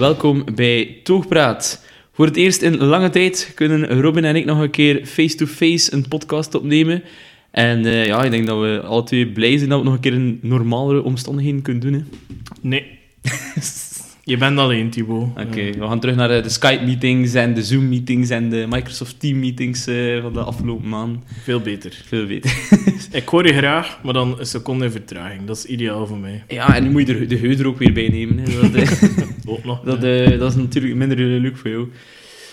Welkom bij Toogpraat. Voor het eerst in lange tijd kunnen Robin en ik nog een keer face-to-face een podcast opnemen. En eh, ja, ik denk dat we alle twee blij zijn dat we nog een keer in normalere omstandigheden kunnen doen. Hè. Nee. Je bent alleen, Thibaut. Oké, we gaan terug naar eh, de Skype-meetings en de Zoom-meetings en de Microsoft Team-meetings eh, van de afgelopen maanden. Veel beter. Veel beter. Ik hoor je graag, maar dan een seconde in vertraging. Dat is ideaal voor mij. ja, en nu moet je de, de er ook weer bij nemen. Hè. Dat, eh, Ook nog. Dat, dat is natuurlijk minder leuk voor jou.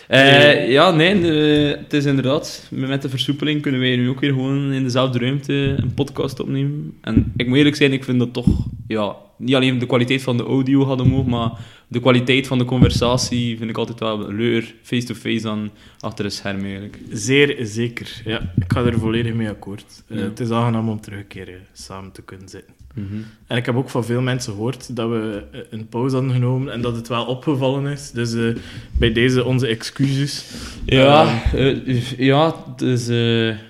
Nee. Ja, nee, de- het is inderdaad. Met de versoepeling kunnen wij nu ook weer gewoon in dezelfde ruimte een podcast opnemen. En ik moet eerlijk zijn, ik vind dat toch, ja, niet alleen de kwaliteit van de audio had omhoog, maar de kwaliteit van de conversatie vind ik altijd wel leuker face-to-face dan achter een scherm eigenlijk. Zeer zeker. Ja, ik ga er volledig mee akkoord. Eh. Het is aangenaam om terug een keer eh, samen te kunnen zitten. En ik heb ook van veel mensen gehoord dat we eh, een pauze hadden genomen en dat het wel opgevallen is. Dus bij deze onze excuses. Ja, ja, het is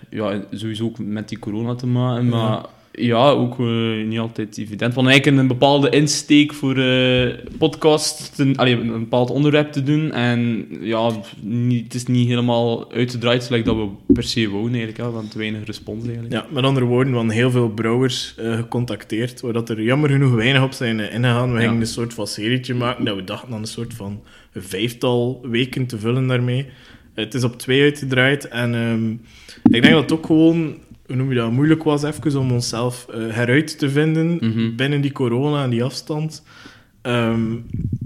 ja, sowieso ook met die corona te maken, maar ja, ook eh, niet altijd evident. Want eigenlijk een bepaalde insteek voor eh podcast, allee, een bepaald onderwerp te doen en ja, niet, het is niet helemaal uitgedraaid zoals dat we per se wonen eigenlijk, ja, want te weinig respons eigenlijk. Ja, met andere woorden, we heel veel brouwers eh, gecontacteerd, waar dat er jammer genoeg weinig op zijn ingegaan. We Ja. gingen een soort van serietje maken, dat we dachten aan een soort van vijftal weken te vullen daarmee. Het is op twee uitgedraaid en ehm, ik denk dat het ook gewoon, hoe noem je dat, moeilijk was even om onszelf eh, heruit te vinden Mhm. binnen die corona en die afstand. Ehm,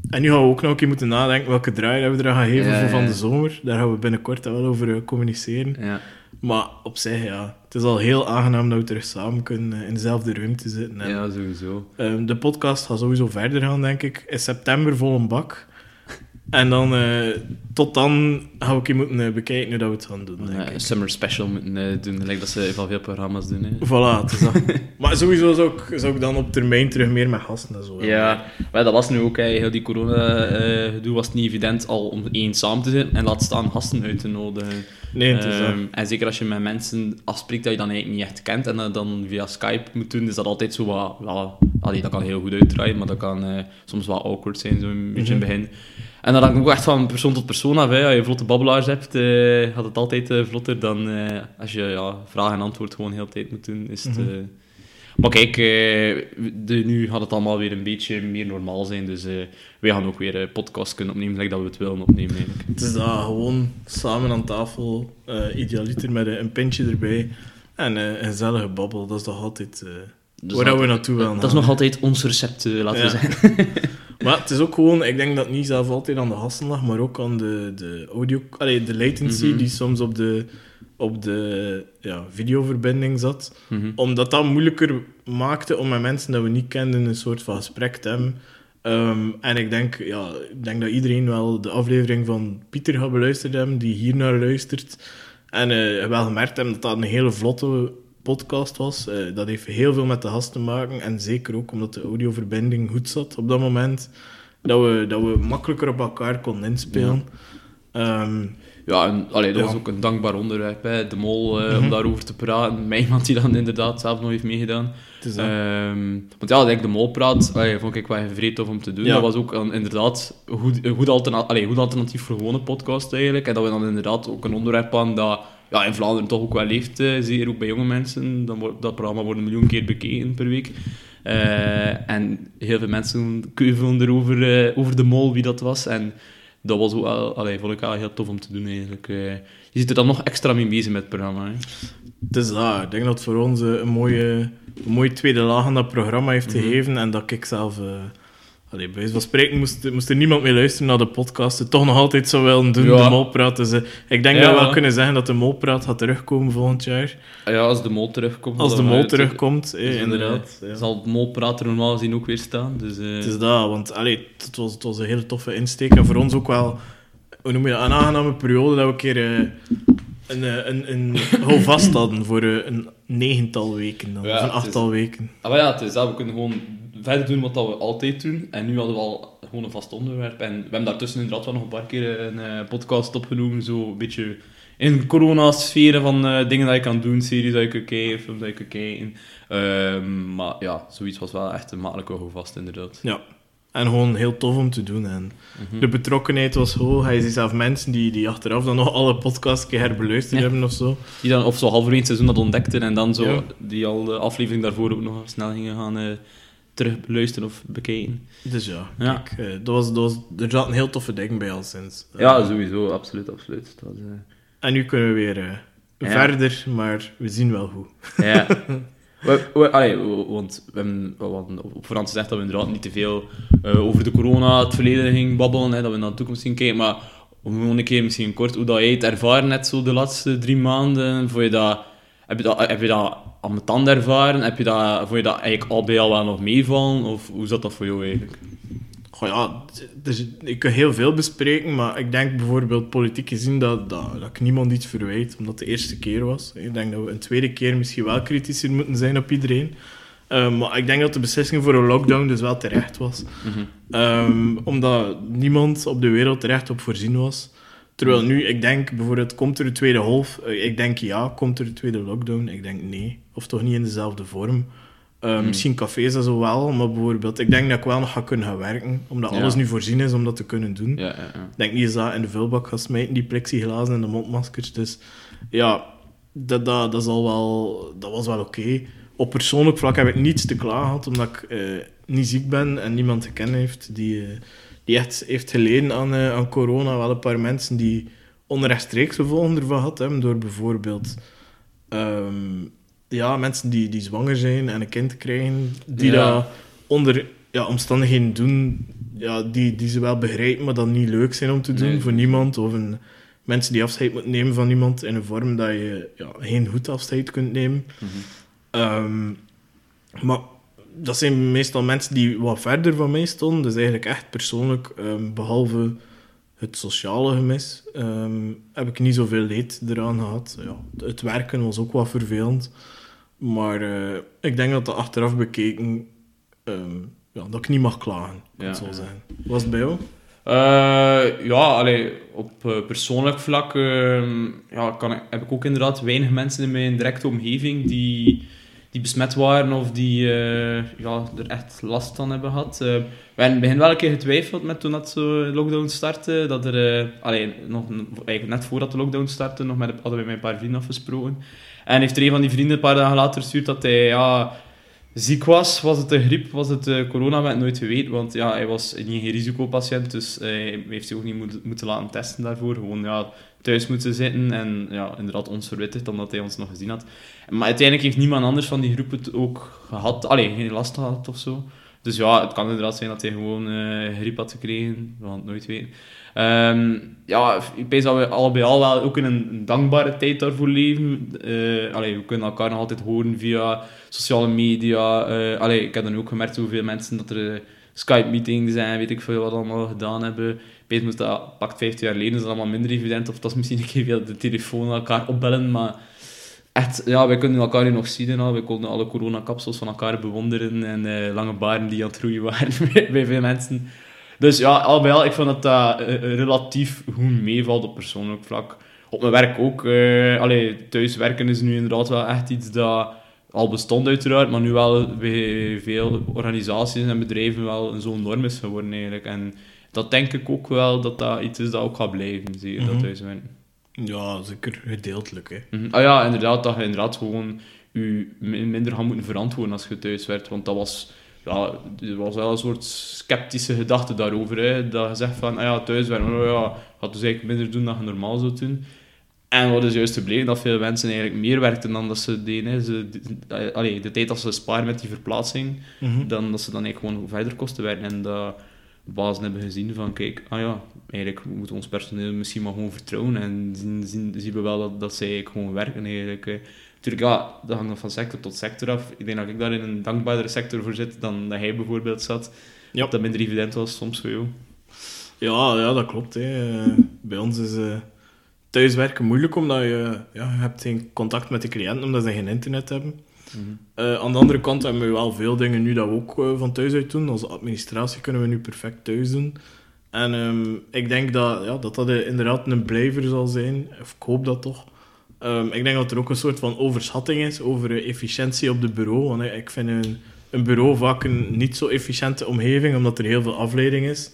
en nu gaan we ook nog een keer moeten nadenken welke draai dat we er gaan geven Ja, voor van de zomer. Daar gaan we binnenkort wel over eh, communiceren. Ja. Maar op zich, ja. Het is al heel aangenaam dat we terug samen kunnen eh, in dezelfde ruimte zitten. En, ja, sowieso. ehm, de podcast gaat sowieso verder gaan, denk ik. In september vol een bak. En dan, eh, tot dan we een keer moeten eh, bekijken hoe dat we het gaan doen, denk Eh, ik. een summer special moeten doen, gelijk dat ze van veel programma's doen. Hè. Voilà, het is dat. maar sowieso zou ik, zou ik dan op termijn terug meer met gasten en zo. Ja, maar dat was nu ook, hè. heel die corona-gedoe was het niet evident al om één samen te zitten en laat staan gasten uit te nodigen. Nee, het is. Ehm, en zeker als je met mensen afspreekt dat je dan eigenlijk niet echt kent en dat dan via Skype moet doen, is dat altijd zo wat... Ja, allee, dat kan heel goed uitdraaien, maar dat kan eh, soms wel awkward zijn, zo een beetje in het begin. En dat hangt ook echt van persoon tot persoon af. Hè. Als je vlotte babbelaars hebt, eh, gaat het altijd eh, vlotter dan als je ja, vraag en antwoord gewoon heel de tijd moet doen. Is het, Mhm. Maar kijk, de, nu gaat het allemaal weer een beetje meer normaal zijn. Dus wij gaan ook weer podcast kunnen opnemen, gelijk dat we het willen opnemen eigenlijk. Het is dat, gewoon samen aan tafel, idealiter met een, pintje erbij. En een gezellige babbel, dat is toch altijd... Dus Waar dat- we naartoe willen Dat is nog altijd ons recept, eh, laten we zeggen. Maar het is ook gewoon, ik denk dat het niet zelf altijd aan de gasten lag, maar ook aan de, de audio, allee, de latency Mhm. die soms op de, op de ja, videoverbinding zat. Mhm. Omdat dat moeilijker maakte om met mensen dat we niet kenden een soort van gesprek te hebben. Ehm, en ik denk, ja, ik denk dat iedereen wel de aflevering van Pieter gaat beluisterd hebben, die hier naar luistert. En eh, wel gemerkt hebben dat dat een hele vlotte podcast was. Eh, dat heeft heel veel met de gast te maken. En zeker ook omdat de audioverbinding goed zat op dat moment. Dat we, dat we makkelijker op elkaar konden inspelen. Ehm, Ja, en, allee, dat Ja. was ook een dankbaar onderwerp, hè. de mol, eh, Mhm. om daarover te praten. Met iemand die dan inderdaad zelf nog heeft meegedaan. dat. Ehm, want ja, denk de molpraat allee, vond ik wel vreed tof om te doen. Ja. Dat was ook een, inderdaad een goed, een goed, alterna allee, goed alternatief voor gewone podcast eigenlijk. En dat we dan inderdaad ook een onderwerp aan dat ja, in Vlaanderen toch ook wel leeft, eh, zeker ook bij jonge mensen. Dan wordt, dat programma wordt een miljoen keer bekeken per week. Eh, en heel veel mensen keuvelen erover eh, over de mol, wie dat was. En dat was ook wel, allee, vond ik wel heel tof om te doen eigenlijk. Je zit er dan nog extra mee bezig met het programma. Hè. Het is dat. Ik denk dat het voor ons een mooie, een mooie tweede laag aan dat programma heeft Mhm. gegeven. En dat ik zelf... eh allee, bij wijze van spreken moest, moest er niemand meer luisteren naar de podcast. Het toch nog altijd zou willen doen, Ja. de molpraat. Dus eh, ik denk Ja. dat we wel kunnen zeggen dat de molpraat gaat terugkomen volgend jaar. Ah ja, als de mol terugkomt. Als de mol uit- terugkomt, eh, Dus inderdaad. eh, ja. Zal het molprater normaal gezien ook weer staan. Dus, eh, Het is dat, want allee, het, was, het was een hele toffe insteek. En voor ons ook wel, hoe noem je dat, een aangename periode dat we een keer eh, een, eh, een, een, vast hadden voor eh, een negental weken dan, Ja, of een is- achttal weken. Ah, maar ja, het is. We kunnen gewoon verder doen wat dat we altijd doen. En nu hadden we al gewoon een vast onderwerp. En we hebben daartussen inderdaad wel nog een paar keer een eh, podcast opgenomen. Zo een beetje in corona-sferen van eh, dingen dat je kan doen, series dat je kunt kijken, films dat je kunt kijken. Ehm, maar ja, zoiets was wel echt een makkelijke houvast, inderdaad. Ja. En gewoon heel tof om te doen. En de betrokkenheid was hoog. Hij ziet zelf mensen die, die achteraf dan nog alle podcasts een keer herbeluisterd Ja. hebben of zo. Die dan of zo halverwege het seizoen dat ontdekten en dan zo, Ja. die al de aflevering daarvoor ook nog snel gingen gaan eh terug beluisteren of bekijken. Dus ja, Ja. kijk, eh, dat was, dat was, er zaten heel toffe dingen bij al sinds. Eh, Ja, sowieso, absoluut, absoluut. Dat, eh, En nu kunnen we weer eh, verder, maar we zien wel hoe. Ja. We, we, we- want op voorhand gezegd dat we inderdaad niet te veel eh, over de corona, het verleden gingen babbelen, hè, dat we naar de toekomst gingen kijken, maar om een keer misschien kort hoe dat jij het ervaren net zo de laatste drie maanden, vond je dat, heb, je dat, heb je dat aan mijn tand ervaren, heb je dat, vond je dat eigenlijk al bij al wel nog meevallen, of hoe zat dat voor jou eigenlijk? Goh, ja, dus, ik kan heel veel bespreken, maar ik denk bijvoorbeeld politiek gezien dat, dat, dat ik niemand iets verwijt, omdat het de eerste keer was. Ik denk dat we een tweede keer misschien wel kritischer moeten zijn op iedereen. Eh, maar ik denk dat de beslissing voor een lockdown dus wel terecht was. Ehm, omdat niemand op de wereld terecht op voorzien was. Terwijl nu, ik denk bijvoorbeeld, komt er een tweede golf? Eh, Ik denk ja, komt er een tweede lockdown? Ik denk nee. Of toch niet in dezelfde vorm. Eh, Misschien cafés en zo wel, maar bijvoorbeeld, ik denk dat ik wel nog ga kunnen gaan werken, omdat Ja. alles nu voorzien is om dat te kunnen doen. Ja, ja, ja. Ik denk niet eens dat in de vuilbak gaat smijten, die plexiglazen en de mondmaskers. Dus ja, dat, dat, dat, is al wel, dat was wel oké. Op persoonlijk vlak heb ik niets te klagen gehad, omdat ik eh, niet ziek ben en niemand te kennen heeft die, eh, die echt heeft geleden aan, aan corona. Wel een paar mensen die onrechtstreeks gevolgen ervan gehad hebben, door bijvoorbeeld ehm, ja, mensen die, die zwanger zijn en een kind krijgen, die Ja. dat onder ja, omstandigheden doen ja, die, die ze wel begrijpen, maar dat niet leuk zijn om te doen Nee. voor niemand. Of een, mensen die afscheid moeten nemen van iemand in een vorm dat je ja, geen goed afscheid kunt nemen. Ehm, maar dat zijn meestal mensen die wat verder van mij stonden. Dus eigenlijk echt persoonlijk, ehm, behalve het sociale gemis, ehm, heb ik niet zoveel leed eraan gehad. Ja, het werken was ook wat vervelend. Maar eh, ik denk dat dat achteraf bekeken, ehm, ja, dat ik niet mag klagen, kan Ja, het zo ja. zijn. Was het bij jou? Eh, ja, allee, op eh, persoonlijk vlak ehm, ja, kan heb ik ook inderdaad weinig mensen in mijn directe omgeving die, die besmet waren of die eh, ja, er echt last van hebben gehad. Eh, we hebben in begin wel een keer getwijfeld met toen dat zo lockdown startte. Dat er, eh, allee, nog, eigenlijk net voordat de lockdown startte, nog met, hadden we met een paar vrienden afgesproken. En heeft er een van die vrienden een paar dagen later gestuurd dat hij ja, ziek was. Was het de griep, was het de corona, we nooit geweten. Want ja, hij was niet geen risicopatiënt, dus eh, hij heeft zich ook niet moet- moeten laten testen daarvoor. Gewoon ja, thuis moeten zitten en ja, inderdaad ons verwittigd, omdat hij ons nog gezien had. Maar uiteindelijk heeft niemand anders van die groep het ook gehad. Allee, geen last gehad of zo. Dus ja, het kan inderdaad zijn dat hij gewoon eh griep had gekregen. Het nooit weten. Ehm, ja, ik denk dat we al bij al wel ook in een dankbare tijd daarvoor leven. Allee, we kunnen elkaar nog altijd horen via sociale media. Allee, ik heb dan ook gemerkt hoeveel mensen dat er eh, Skype-meetings zijn, weet ik veel wat allemaal gedaan hebben. Peet moest dat pakt 15 jaar geleden, is dat allemaal minder evident. Of dat is misschien een keer via de telefoon elkaar opbellen, maar echt, ja, wij kunnen elkaar hier nog zien en al. We konden alle coronakapsels van elkaar bewonderen en lange baren die aan het waren bij veel mensen. Dus ja, al bij al, ik vond dat dat eh, relatief goed meevalt op persoonlijk vlak. Op mijn werk ook. eh allee, thuiswerken is nu inderdaad wel echt iets dat al bestond uiteraard, maar nu wel bij veel organisaties en bedrijven wel zo'n norm is geworden eigenlijk. En dat denk ik ook wel dat dat iets is dat ook gaat blijven, zie je, dat Mhm. thuiswerken. Ja, zeker gedeeltelijk. Hè. Mhm. Ah ja, inderdaad, dat je inderdaad gewoon je min- minder gaat moeten verantwoorden als je thuis werkt. Want dat was, ja, er was wel een soort sceptische gedachte daarover. Hè? Dat je zegt van, ah ja, thuiswerken, oh ja, gaat dus eigenlijk minder doen dan je normaal zou doen. En wat is juist gebleken? Dat veel mensen eigenlijk meer werkten dan dat ze deden. Hè. Ze, de, allee, de tijd dat ze sparen met die verplaatsing, Mhm. dan dat ze dan eigenlijk gewoon verder kosten werken. En dat de bazen hebben gezien van, kijk, ah ja, eigenlijk moeten we ons personeel misschien maar gewoon vertrouwen. En zien, zien, zien we wel dat, dat zij eigenlijk gewoon werken eigenlijk. hè. Natuurlijk, ja, dat hangt nog van sector tot sector af. Ik denk dat ik daar in een dankbaardere sector voor zit dan dat hij bijvoorbeeld zat. Ja. Dat minder evident was soms voor jou. Ja, ja, dat klopt. Hè. Bij ons is eh, thuiswerken moeilijk, omdat je, ja, je hebt geen contact met de cliënten, omdat ze geen internet hebben. Eh, aan de andere kant hebben we wel veel dingen nu dat we ook eh, van thuis uit doen. Onze administratie kunnen we nu perfect thuis doen. En ehm, ik denk dat, ja, dat dat inderdaad een blijver zal zijn. Of ik hoop dat toch. Ehm, ik denk dat er ook een soort van overschatting is over efficiëntie op de bureau. Want ik vind een een bureau vaak een niet zo efficiënte omgeving, omdat er heel veel afleiding is.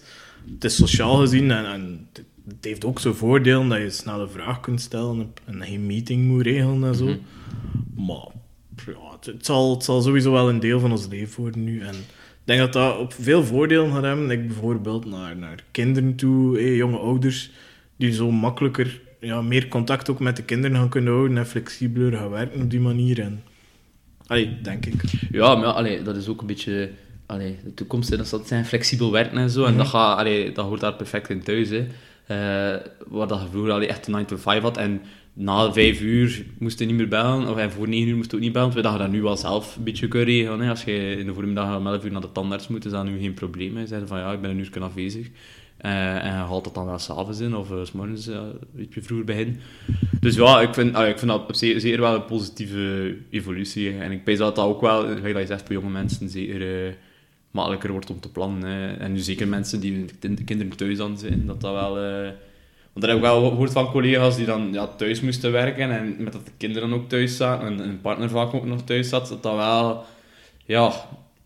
Het is sociaal gezien en, en het heeft ook zijn voordelen dat je snel een vraag kunt stellen en- en geen meeting moet regelen en zo. Mhm. Maar ja, het, het zal, het zal sowieso wel een deel van ons leven worden nu. En ik denk dat dat ook veel voordelen gaat hebben. Ik bijvoorbeeld naar, naar kinderen toe, jonge ouders, die zo makkelijker, ja, meer contact ook met de kinderen gaan kunnen houden en flexibeler gaan werken op die manier. En, allee, denk ik. Ja, maar allee, dat is ook een beetje... Allee, de toekomst, hè, dat zal zijn flexibel werken en zo. En dat, gaat, allee, dat hoort daar perfect in thuis. Hè. Eh, waar dat je vroeger allee, echt een 9 to 5 had. En na vijf uur moest je niet meer bellen. Of en voor negen uur moest je ook niet bellen. Terwijl dat je dat nu wel zelf een beetje kunt regelen. Hè. Als je in de voormiddag om 11 uur naar de tandarts moet, is dat nu geen probleem. Hè. Zeggen van ja, ik ben een uur afwezig. Eh, en haalt dat dan wel s'avonds in, of uh, s morgens uh, vroeger begin. Dus ja, ik vind, allee, ik vind dat zeer, zeer wel een positieve evolutie. En ik denk dat dat ook wel, dat je zegt, voor jonge mensen zeker uh, makkelijker wordt om te plannen. En nu zeker mensen die de kinderen thuis aan zijn, dat dat wel... Uh, want daar heb ik wel gehoord van collega's die dan ja, thuis moesten werken en met dat de kinderen ook thuis zaten en een partner vaak ook nog thuis zat, dat dat wel... Ja,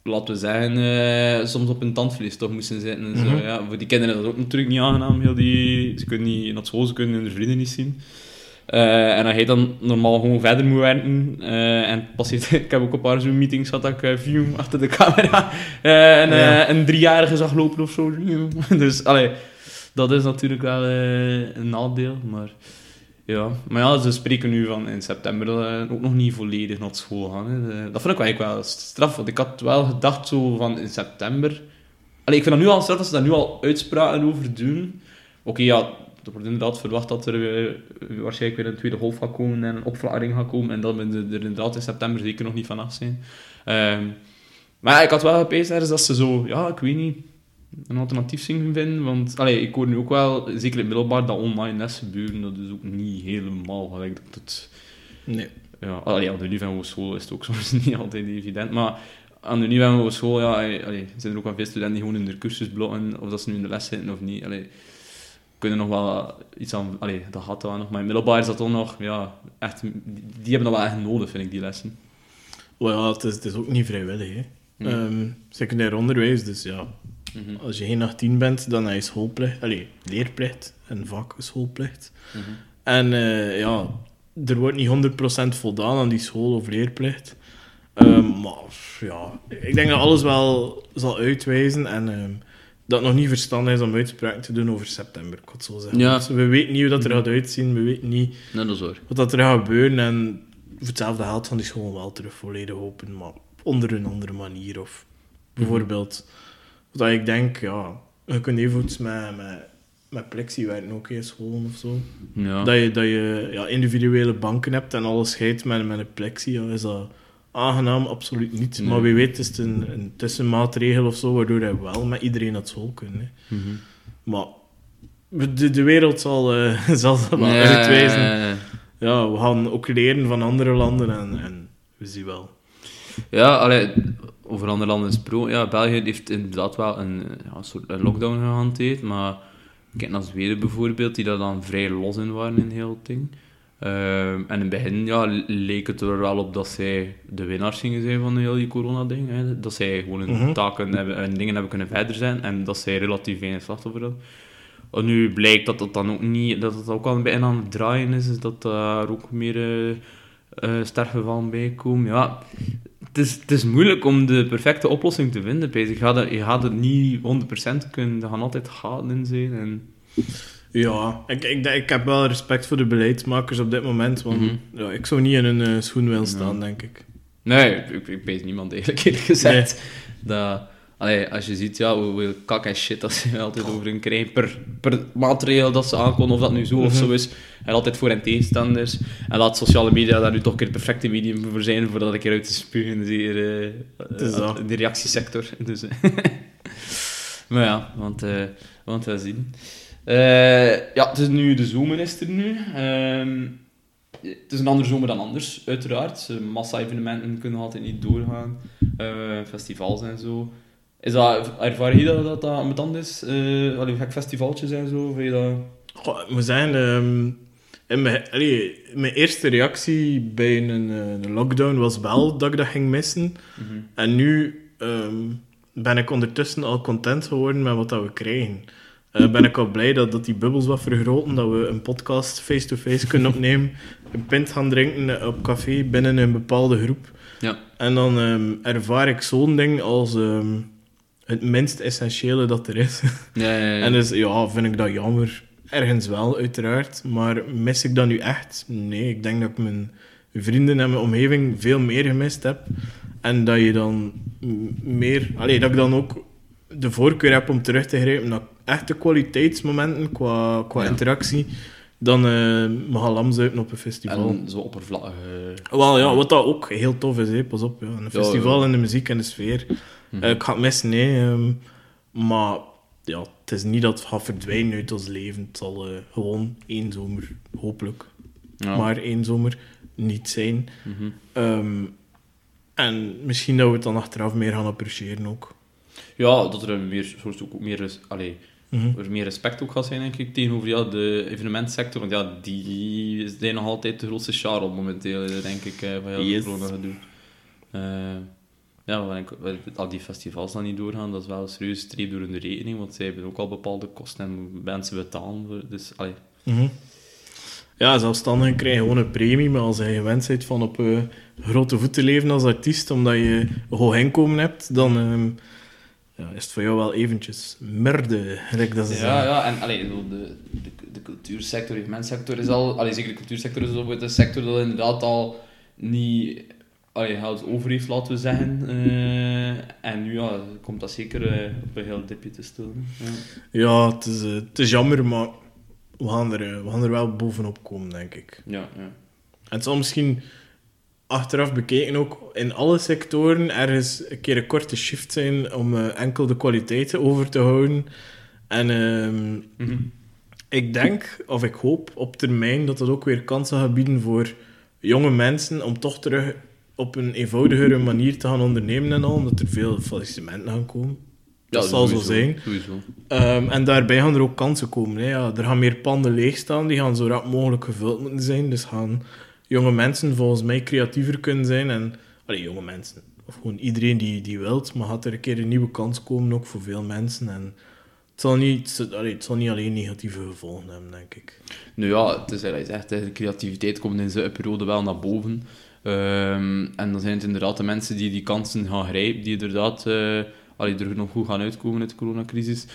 laten we zeggen, uh, soms op hun tandvlees toch moesten zitten. En zo. Mm -hmm. ja, voor die kinderen is dat ook natuurlijk niet aangenaam. Heel die, ze kunnen niet naar school, ze kunnen hun vrienden niet zien. Uh, en dan hij dan normaal gewoon verder moet werken. Uh, en passeert, ik heb ook een paar zo'n meetings gehad dat ik film achter de camera en ja. een driejarige zag lopen of zo. dus allee, dat is natuurlijk wel een nadeel. Maar ja. maar ja, ze spreken nu van in september ook nog niet volledig naar school gaan. Hè. Dat vond ik eigenlijk wel straf, want ik had wel gedacht zo van in september... Allee, ik vind dat nu al straf dat ze daar nu al uitspraken over doen. Oké, ja, er wordt inderdaad verwacht dat er uh, waarschijnlijk weer een tweede golf gaat komen en een opflaring gaat komen. En dat we er inderdaad in september zeker nog niet vanaf zijn. Um, maar ik had wel gepeest ergens dat ze zo, ja, ik weet niet, een alternatief zien vinden. Want allee, ik hoor nu ook wel, zeker in het middelbaar, dat online lessen gebeuren. Dat is ook niet helemaal gelijk dat het... Nee. Ja, allee, aan de niveau school is het ook soms niet altijd evident. Maar aan de niveau school, ja, allee, zijn er ook wel veel studenten die gewoon in de cursus blokken, of dat ze nu in de les zitten of niet. Allee, kunnen nog wel iets aan... Allee, dat gaat wel nog. Maar in middelbaar is dat toch nog... Ja, echt... Die, die hebben dat wel echt nodig, vind ik, die lessen. Well, ja, het is, het is ook niet vrijwillig, hè. Um, secundair onderwijs, dus ja... Mm -hmm. Als je geen 18 bent, dan heb je schoolplicht. Allee, leerplicht en vaak schoolplicht. Mm -hmm. En uh, ja, er wordt niet 100% voldaan aan die school- of leerplicht. Um, maar ja, ik denk dat alles wel zal uitwijzen en... Um, dat het nog niet verstandig is om uitspraken te doen over september, ik het zo zeggen. Ja. Dus we weten niet hoe dat er gaat uitzien, we weten niet nee, dat is wat dat er gaat gebeuren. En voor hetzelfde geld van die school wel terug volledig open, maar onder een andere manier. Of bijvoorbeeld, wat ik denk, ja, je kunt even met, met, met plexi werken ook in scholen of zo. Ja. Dat je, dat je ja, individuele banken hebt en alles scheidt met, met een plexi, ja, is dat aangenaam, absoluut niet. Nee. Maar wie weet is het een, een tussenmaatregel of zo, waardoor hij wel met iedereen naar school kunnen. Hè. Mm -hmm. Maar de, de wereld zal, uh, zal dat wel ja, uitwijzen. ja, ja. Ja, we gaan ook leren van andere landen en, en we zien wel. Ja, allee, over andere landen gesproken. Ja, België heeft inderdaad wel een, ja, een soort een lockdown gehanteerd, maar kijk naar Zweden bijvoorbeeld, die daar dan vrij los in waren in heel het ding. Uh, en in het begin ja, leek het er wel op dat zij de winnaars gingen zijn van heel die corona-ding. Hè. Dat zij gewoon hun Mm -hmm. taken hebben, en dingen hebben kunnen verder zijn en dat zij relatief weinig slachtoffer hadden. En nu blijkt dat het dan ook niet, dat het ook al een beetje aan het draaien is, is dat daar ook meer uh, uh, sterfgevallen bij komen. Ja, het is, het is moeilijk om de perfecte oplossing te vinden. Je gaat, het, je gaat het niet 100% kunnen, er gaan altijd gaten in zijn. En... Ja, ik, ik, ik heb wel respect voor de beleidsmakers op dit moment, want mm -hmm. ja, ik zou niet in hun uh, schoen willen staan, ja. denk ik. Nee, ik, ik weet niemand eigenlijk eerlijk gezegd. Nee. Dat, allee, als je ziet ja, hoeveel kak en shit dat ze altijd over hun krijgen per, per maatregel dat ze aankomen, of dat nu zo of zo is. En altijd voor en tegenstanders. En laat sociale media daar nu toch een keer het perfecte medium voor zijn, voordat ik eruit te spugen zeer, uh, uh, in de reactiesector. Dus, maar ja, want, uh, want we zien. Ja, het is nu de zomer is er nu. Uh, het is een andere zomer dan anders, uiteraard. Massa-evenementen kunnen altijd niet doorgaan. Festivals en zo. Is dat, ervaar je dat dat, dat met anders is? Uh, allee, festivaltjes en zo? Vind je dat... Goh, ik moet zeggen, um, in mijn, allee, mijn eerste reactie bij een, een, lockdown was wel dat ik dat ging missen. Mm -hmm. En nu ehm, ben ik ondertussen al content geworden met wat dat we krijgen. Eh, ben ik al blij dat, dat die bubbels wat vergroten, dat we een podcast face-to-face kunnen opnemen, een pint gaan drinken op café binnen een bepaalde groep. Ja. En dan ehm, ervaar ik zo'n ding als ehm, het minst essentiële dat er is. Ja, ja, ja. En dus ja, vind ik dat jammer. Ergens wel, uiteraard. Maar mis ik dat nu echt? Nee, ik denk dat ik mijn vrienden en mijn omgeving veel meer gemist heb. En dat je dan meer... Allee, dat ik dan ook de voorkeur heb om terug te grijpen naar echte kwaliteitsmomenten qua, qua interactie dan eh me gaan lamzuipen op een festival. En zo oppervlakkig. Wel ja, wat dat ook heel tof is, hè. pas op. Ja. Een festival ja. en de muziek en de sfeer. Eh, ik ga het missen, nee. ehm, maar ja, het is niet dat het gaat verdwijnen uit ons leven. Het zal eh, gewoon één zomer, hopelijk, ja. maar één zomer niet zijn. Mhm. Ehm, en misschien dat we het dan achteraf meer gaan appreciëren ook. Ja, dat er meer, soort ook meer, res- Mhm. er meer respect ook gaat zijn, denk ik, tegenover ja, de evenementsector. Want ja, die is nog altijd de grootste charol momenteel, eh, denk ik, eh, van heel Yes. corona gedoe. Eh, ja, ik- al die festivals dan niet doorgaan, dat is wel een serieus streep door hun rekening, want zij hebben ook al bepaalde kosten en mensen betalen. Voor, dus, allee, Mhm. Ja, zelfstandigen krijgen gewoon een premie, maar als je gewend bent van op eh, grote voet te leven als artiest, omdat je een hoog inkomen hebt, dan ehm, ja, is het voor jou wel eventjes merde, gelijk dat ze Ja, zeggen. ja, en allee, de, de, de cultuursector, de evenementsector is al, allee, zeker de cultuursector is bijvoorbeeld een sector dat inderdaad al niet allee, geld over heeft, laten we zeggen. Eh, en nu ja, komt dat zeker eh, op een heel dipje te staan. Ja. Ja, het is, eh, het is jammer, maar we gaan, er, we gaan er wel bovenop komen, denk ik. Ja, ja. En het zal misschien achteraf bekeken ook in alle sectoren ergens een keer een korte shift zijn om enkel de kwaliteiten over te houden. En ehm, Mhm. ik denk, of ik hoop op termijn, dat dat ook weer kansen gaat bieden voor jonge mensen om toch terug op een eenvoudigere manier te gaan ondernemen en al, omdat er veel faillissementen gaan komen. Dat zal zo zijn. Ehm, en daarbij gaan er ook kansen komen. Hè. Ja, er gaan meer panden leegstaan, die gaan zo rap mogelijk gevuld moeten zijn. Dus gaan jonge mensen volgens mij creatiever kunnen zijn. En, allee, jonge mensen, of gewoon iedereen die, die wilt, maar gaat er een keer een nieuwe kans komen, ook voor veel mensen. En het zal niet, het, allee, het zal niet alleen negatieve gevolgen hebben, denk ik. Nu ja, het is eigenlijk echt, de creativiteit komt in zo'n periode wel naar boven. Ehm, en dan zijn het inderdaad de mensen die die kansen gaan grijpen, die inderdaad eh allee, er nog goed gaan uitkomen uit de coronacrisis.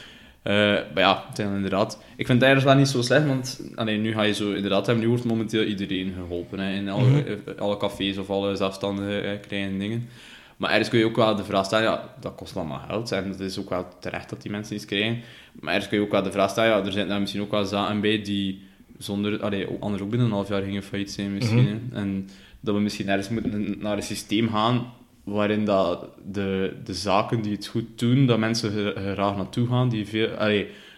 Eh, maar ja, het zijn inderdaad... Ik vind het eigenlijk wel niet zo slecht, want allee, nu ga je zo... Inderdaad, hebben nu wordt momenteel iedereen geholpen. Hè, in alle, Mhm. eh, alle cafés of alle zelfstandigen eh, krijgen dingen. Maar ergens kun je ook wel de vraag stellen, ja, dat kost allemaal geld. En het is ook wel terecht dat die mensen iets krijgen. Maar ergens kun je ook wel de vraag stellen, ja, er zijn daar misschien ook wel zaken bij die zonder, allee, anders ook binnen een half jaar gingen failliet zijn misschien. Mhm. En dat we misschien ergens moeten naar een systeem gaan waarin dat de, de zaken die het goed doen, dat mensen graag naartoe gaan, die veel,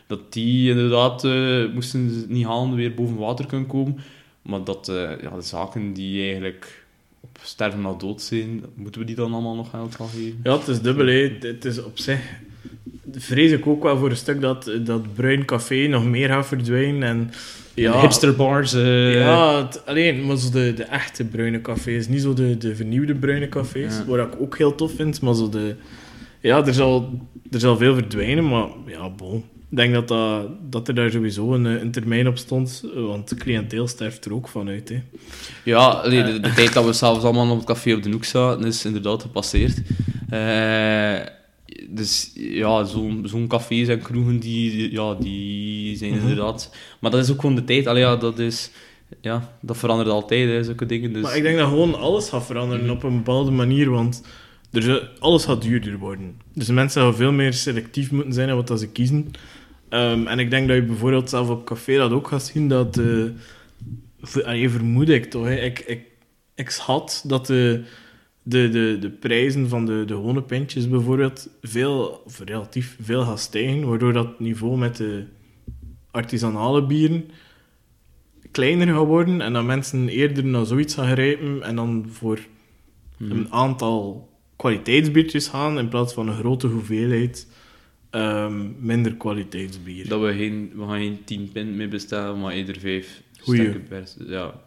dat die inderdaad, eh, moesten ze niet halen, weer boven water kunnen komen. Maar dat eh, ja, de zaken die eigenlijk op sterven na dood zijn, moeten we die dan allemaal nog geld gaan geven? Ja, het is dubbel. hè. Het is op zich... Vrees ik ook wel voor een stuk dat dat bruin café nog meer gaat verdwijnen. En, ja, de hipsterbars. eh Ja, het- alleen maar zo de, de echte bruine cafés. Niet zo de, de vernieuwde bruine cafés, Ja. waar ik ook heel tof vind. Maar zo de... Ja, er zal, er zal veel verdwijnen, maar ja, bon. Ik denk dat, dat, dat er daar sowieso een, eh, een termijn op stond, eh, want cliënteel sterft er ook vanuit. Hè. Ja, allee, de, de tijd dat we s'avonds allemaal op het café op de hoek zaten, is inderdaad gepasseerd. Eh, dus ja, zo'n zo'n cafés en kroegen, die, ja, die zijn Mhm. inderdaad... Maar dat is ook gewoon de tijd. Allee, ja, dat is... Ja, dat verandert altijd, hè, zulke dingen. Dus... Maar ik denk dat gewoon alles gaat veranderen op een bepaalde manier, want er, alles gaat duurder worden. Dus mensen gaan veel meer selectief moeten zijn in wat dat ze kiezen. Ehm, en ik denk dat je bijvoorbeeld zelf op café dat ook gaat zien, dat... eh ver- allee, vermoed ik toch, hè. Ik, ik, ik schat dat de, de, de, de prijzen van de, de gewone pintjes bijvoorbeeld veel, of relatief veel gaan stijgen, waardoor dat niveau met de artisanale bieren kleiner gaat worden en dat mensen eerder naar zoiets gaan grijpen en dan voor Mhm. een aantal kwaliteitsbiertjes gaan in plaats van een grote hoeveelheid ehm, minder kwaliteitsbier. Dat we geen, we gaan geen 10 pint meer bestellen, maar eerder 5 Goeie. stukken per... Ja.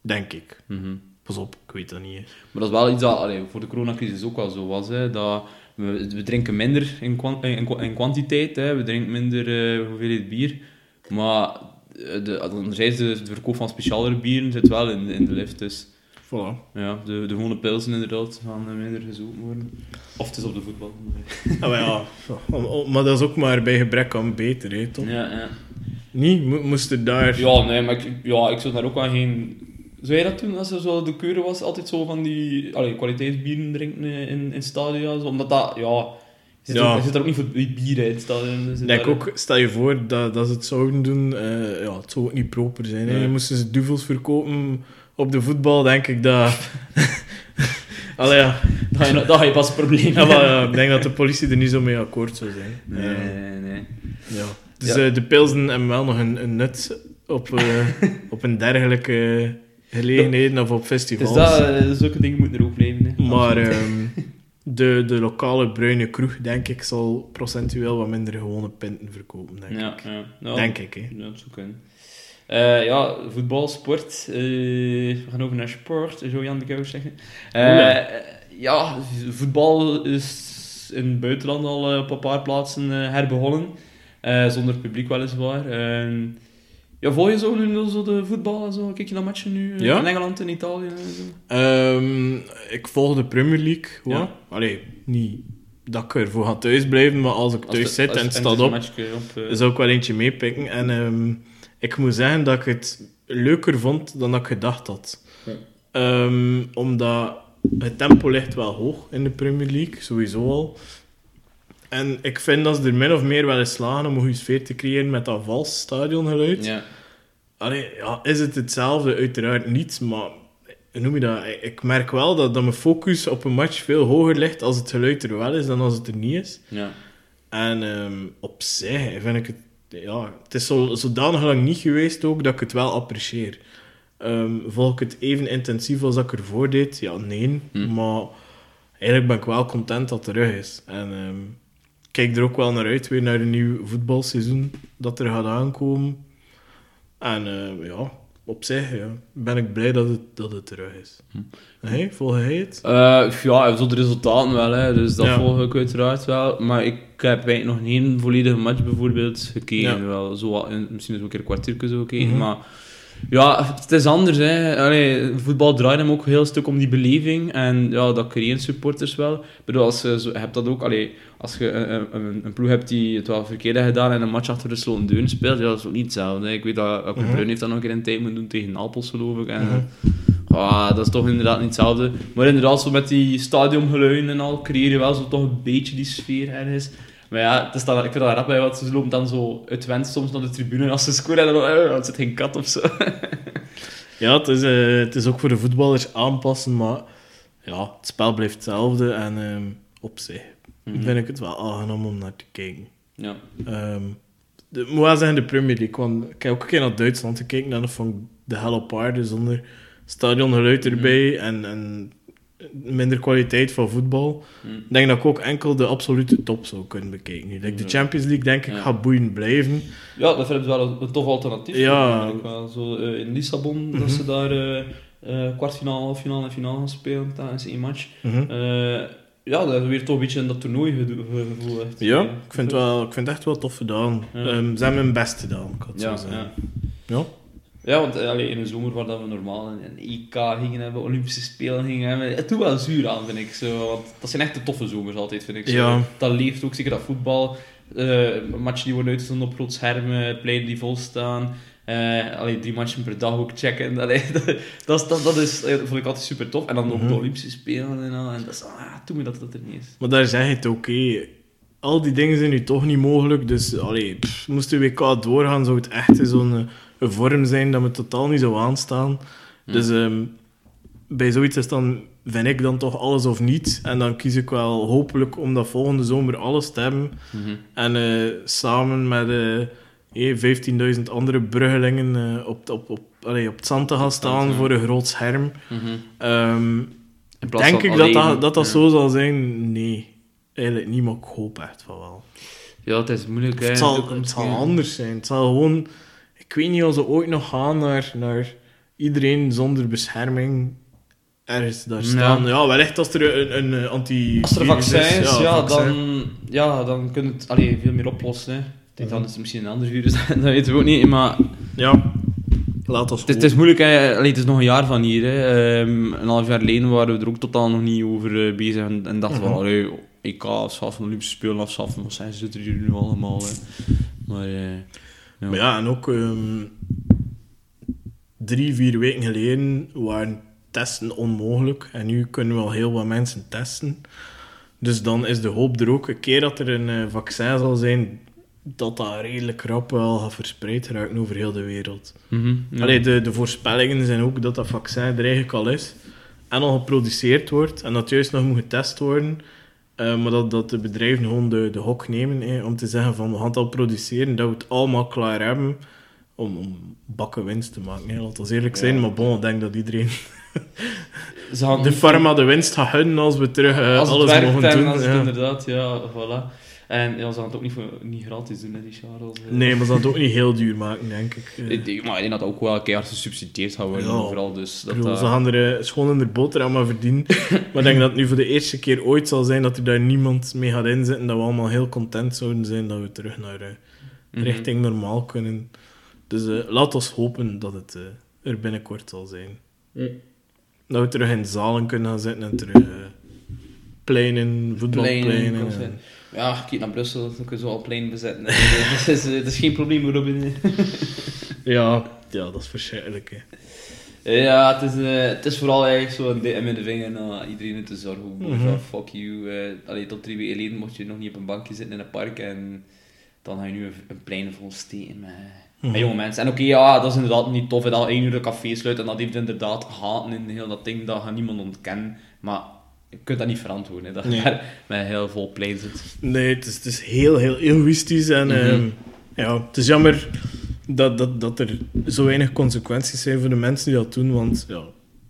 Denk ik. mhm. Pas op, ik weet dat niet. hè. Maar dat is wel iets dat allee, voor de coronacrisis ook wel zo was. Hè, dat we, we drinken minder in, kwan- in, kwa- in kwantiteit, hè, we drinken minder eh, hoeveelheid bier. Maar eh, de, anderzijds, de, de verkoop van specialere bieren zit wel in, in de lift. Dus Voilà. ja, de, de gewone pilsen inderdaad gaan eh, minder gezopen worden. Of het is op de voetbal. Ah, maar ja, om- om- maar dat is ook maar bij gebrek aan beter, hè, toch? Ja, ja. Niet? Mo- moest er daar... ja, nee, maar ik, ja, ik zou daar ook wel geen... Zou jij dat doen als er zo de keuren was? Altijd zo van die allee, kwaliteitsbieren drinken in, in, stadia? Zo, omdat dat, ja... Je zit, Ja. Je zit er ook niet voor die bieren in het stadion. denk daar- ook, stel je voor dat, dat ze het zouden doen, eh, ja, het zou ook niet proper zijn. Hè. Nee. Moesten ze duvels verkopen op de voetbal, denk ik dat... Allee, ja. Dan ga je, dan ga je pas een probleem Ja, maar, ja, ik denk dat de politie er niet zo mee akkoord zou zijn. Nee, nee, nee. ja. Dus Ja. eh, de pilsen hebben wel nog een, een nut op, eh, op een dergelijke gelegenheden of op Dus festivals. dat, eh, zulke dingen moeten er ook blijven. Hè. Maar ehm, de, de lokale bruine kroeg, denk ik, zal procentueel wat minder gewone pinten verkopen, denk ja, ik. ja. Ja, Denk ik, hè. Ja, dat zou kunnen. Eh, ja, voetbal, sport. eh, we gaan over naar sport, zou Jan de Kous zeggen. Ja, voetbal is in het buitenland al op een paar plaatsen herbegonnen. Zonder publiek weliswaar. Ja, volg je zo nu zo de voetbal en zo? Kijk je naar matchen nu eh, Ja. in Engeland en Italië en zo? Ehm, ik volg de Premier League. Ja. Ja. Allee, niet dat ik ervoor ga thuisblijven, maar als ik Als thuis de- zit en het staat op, op eh, zou ik wel eentje meepikken. En ehm, ik moet zeggen dat ik het leuker vond dan dat ik gedacht had. Ja. Ehm, omdat het tempo ligt wel hoog in de Premier League, sowieso al. En ik vind dat ze er min of meer wel eens slagen om een goede sfeer te creëren met dat vals stadiongeluid. ja. Allee, ja, is het hetzelfde? Uiteraard niet, maar noem je dat? Ik merk wel dat, dat mijn focus op een match veel hoger ligt als het geluid er wel is dan als het er niet is. Ja. En ehm, op zich vind ik het... Ja, het is zo, zodanig lang niet geweest ook dat ik het wel apprecieer. Ehm volg ik het even intensief als dat ik ervoor deed? Ja, nee. Hm. Maar eigenlijk ben ik wel content dat het terug is. En ehm, kijk er ook wel naar uit, weer naar een nieuw voetbalseizoen dat er gaat aankomen. En eh, ja, op zich ja, ben ik blij dat het, dat het terug is. Hm. Hey, volg jij het? Eh, ja, zo de resultaten wel, hè. dus dat Ja. volg ik uiteraard wel. Maar ik heb eigenlijk nog geen volledige match bijvoorbeeld gekeken. Ja. Wel, zo, en misschien is een keer een kwartiertje zo gekeken. Mhm. Maar ja, het is anders. Hè. Allee, voetbal draait hem ook een heel stuk om die beleving. En ja, dat creëren supporters wel. Ik bedoel, als je, zo, je hebt dat ook... Allee, als je een, een, een ploeg hebt die het wel verkeerd heeft gedaan en een match achter de sloten deuren speelt, ja, dat is ook niet hetzelfde. hè. Ik weet dat Elke Mhm. Bruin heeft dat nog een keer in tijd moeten doen tegen Napels, geloof ik. En. Ah, dat is toch inderdaad niet hetzelfde. Maar inderdaad, zo met die stadiongeluiden en al, creëer je wel zo toch een beetje die sfeer ergens. Maar ja, het is dan, ik vind dat rap, hè, want ze lopen dan zo uitwend soms naar de tribune als ze scoren en dan, het zit geen kat of zo. Ja, het is, eh, het is ook voor de voetballers aanpassen, maar ja, het spel blijft hetzelfde en ehm, op zich Mhm. vind ik het wel aangenaam om naar te kijken. Ja. Ehm de, moet wel zeggen de Premier League, want ik heb ook een keer naar Duitsland gekeken en dat vond ik de hel op aarde zonder stadiongeluid erbij en, en minder kwaliteit van voetbal. Mhm. Ik denk dat ik ook enkel de absolute top zou kunnen bekijken. Like de. Champions League denk ik Ja. gaat boeiend blijven. ja, dat vind ik wel een, een tof alternatief. Ja. wel. Zo, eh, in Lissabon, dat Mhm. ze daar eh eh, kwartfinale, halffinale en finale gaan spelen tijdens één match. Mhm. Ja, dat is weer toch een beetje in dat toernooi gevoel. Ja, ik vind, het wel, ik vind het echt wel tof gedaan. Ja. Ehm, ze hebben hun best gedaan, ik had Ja, zo zeggen. ja. Ja. Want eh, allee, in de zomer waar dat we normaal een, een EK gingen hebben, Olympische Spelen gingen hebben, het doet wel zuur aan, vind ik. Zo, want dat zijn echt de toffe zomers altijd, vind ik. Zo. Ja. Dat leeft ook, zeker dat voetbal. eh matchen die worden uitgezonden op groot schermen, pleinen die vol staan. eh allee, drie matchen per dag ook checken. Allee, dat, dat, is- dat, dat is, vond ik altijd super tof. En dan ook Mhm. de Olympische Spelen en al. En dat is, ah, toen me dat dat er niet is. Maar daar zeg je het ook, hé. Al die dingen zijn nu toch niet mogelijk, dus allee, pff, moest de WK doorgaan, zou het echt zo'n een vorm zijn dat me totaal niet zou aanstaan. Hm. Dus ehm, bij zoiets is dan, vind ik dan toch alles of niet. En dan kies ik wel hopelijk om dat volgende zomer alles te hebben. Mhm. En eh, samen met eh, hé, 15.000 andere bruggelingen eh, op, op, op, allee, op het zand te gaan staan ja. voor een groot scherm. Mhm. Ehm, Denk ik dat alleen- dat, dat, dat ja. zo zal zijn? Nee. Eigenlijk niet, maar ik hoop echt van wel. Ja, het is moeilijk. Het zal, het anders zijn. Het zal gewoon... Ik weet niet of ze ooit nog gaan naar, naar iedereen zonder bescherming ergens daar staan. Ja, wellicht als er een, een anti Als er vaccin is, ja, vaccin. dan, ja, dan kun je het allee, veel meer oplossen. Hè. Ik denk dan is het misschien een ander virus, dat weten we ook niet. Maar Ja, laat ons het, is- het is moeilijk, hè. Allee, het is nog een jaar van hier. Hè. Ehm, een half jaar geleden waren we er ook totaal nog niet over eh, bezig. En, en dachten we, Mhm. allee, EK afschaffen, Olympische Spelen afschaffen. Wat zijn ze er hier nu allemaal? Hè. Maar eh, ja. Maar ja, en ook ehm, drie, vier weken geleden waren testen onmogelijk. En nu kunnen we al heel wat mensen testen. Dus dan is de hoop er ook, een keer dat er een eh, vaccin zal zijn, dat dat redelijk rap wel gaat verspreid geraken over heel de wereld. Ja. Allee, de, de voorspellingen zijn ook dat dat vaccin er eigenlijk al is. En al geproduceerd wordt. En dat juist nog moet getest worden. Eh, maar dat, dat de bedrijven gewoon de, de hok nemen om te zeggen van we gaan het al produceren, dat we het allemaal klaar hebben om, om bakken winst te maken. Hè. Laat ons eerlijk zijn, Ja. maar bon, ik denk dat iedereen de pharma de winst gaat gunnen als we terug eh, alles mogen en doen. als het ja. inderdaad, ja, voilà. En ja, ze gaan het ook niet, voor, niet gratis doen, hè, die Charles. Nee, maar ze gaan het ook niet heel duur maken, denk ik. Ik denk- Maar ik denk dat ook wel keihard gesubsidieerd gaat worden Ja. overal. Dus dat, bedoel, dat- ze gaan er eh, schoon in de boterham aan verdienen. maar ik denk dat het nu voor de eerste keer ooit zal zijn dat er daar niemand mee gaat inzetten. Dat we allemaal heel content zouden zijn dat we terug naar eh, Mhm. richting normaal kunnen. Dus eh, laat ons hopen dat het eh, er binnenkort zal zijn. Dat we terug in zalen kunnen gaan zitten en terug pleinen, voetbalpleinen. Pleinen. Ja, kijk naar Brussel, dan kunnen ze al plein bezetten. dat, is, eh, dat is geen probleem, Robin. ja, ja, dat is verschrikkelijk. Hè. Ja, het is, eh, het is vooral eigenlijk zo een met de vinger naar iedereen te zorgen. Mhm. van, fuck you. allee, tot drie weken geleden mocht je nog niet op een bankje zitten in een park en dan ga je nu een, een plein vol steken met, Mhm. met jonge mensen. En oké, ja, dat is inderdaad niet tof hè, dat één uur een café sluit en dat heeft inderdaad haten in heel dat ding, dat gaat niemand ontkennen. Maar je kunt dat niet verantwoorden, hè, dat je Nee. daar met heel vol plein zit. Nee, het is, het is heel, heel egoïstisch. En Mhm. ehm, ja, het is jammer dat, dat, dat er zo weinig consequenties zijn voor de mensen die dat doen. Want ja,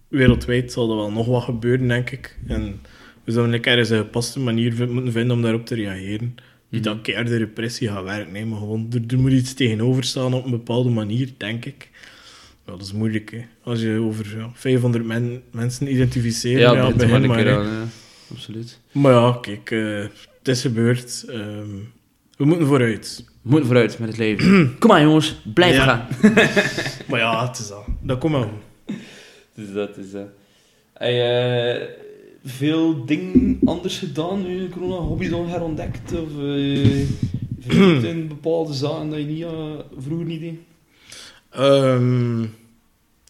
wereldwijd zal er wel nog wat gebeuren, denk ik. En we zouden ergens een gepaste manier moeten vinden om daarop te reageren. Niet Mhm. dat keiharde repressie gaat werken, nee, maar gewoon, er, er moet iets tegenover staan op een bepaalde manier, denk ik. Ja, dat is moeilijk, hè. Als je over ja, 500 men- mensen identificeren, ja, begint er begin maar. aan, ja. Absoluut. Maar ja, kijk, eh, het is gebeurd. Ehm, we moeten vooruit. We moeten vooruit met het leven. Kom maar jongens, blijf Ja. gaan. Maar ja, het is dat. Dat komt wel goed. Dus dat is dat. Heb je eh, veel dingen anders gedaan nu corona? Hobby's al herontdekt? Of eh verdiept in bepaalde zaken dat je niet, vroeger niet deed? Ehm,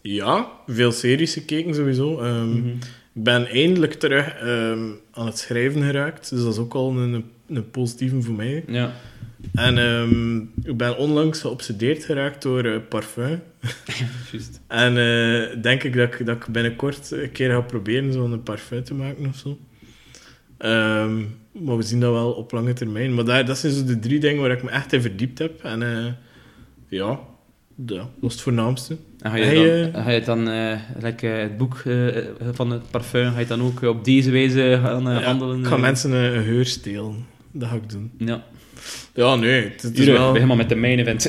ja, veel series gekeken sowieso. Ehm, Mhm. Ik ben eindelijk terug ehm, aan het schrijven geraakt. Dus dat is ook al een, een positieve voor mij. Ja. En ik ben onlangs geobsedeerd geraakt door eh, parfum. Juist. En eh, denk ik dat, ik dat ik binnenkort een keer ga proberen zo'n parfum te maken of zo. Maar we zien dat wel op lange termijn. Maar daar, dat zijn zo de drie dingen waar ik me echt in verdiept heb. En eh, ja, ja, dat is het voornaamste. En ga je, Hij, dan, ga je dan eh, eh, het boek eh, van het parfum, ga je dan ook op deze wijze gaan eh, Ja, handelen? ik ga eh? mensen een, geur stelen. Dat ga ik doen. Ja. Ja, nee, het, het is wel... maar met de main event.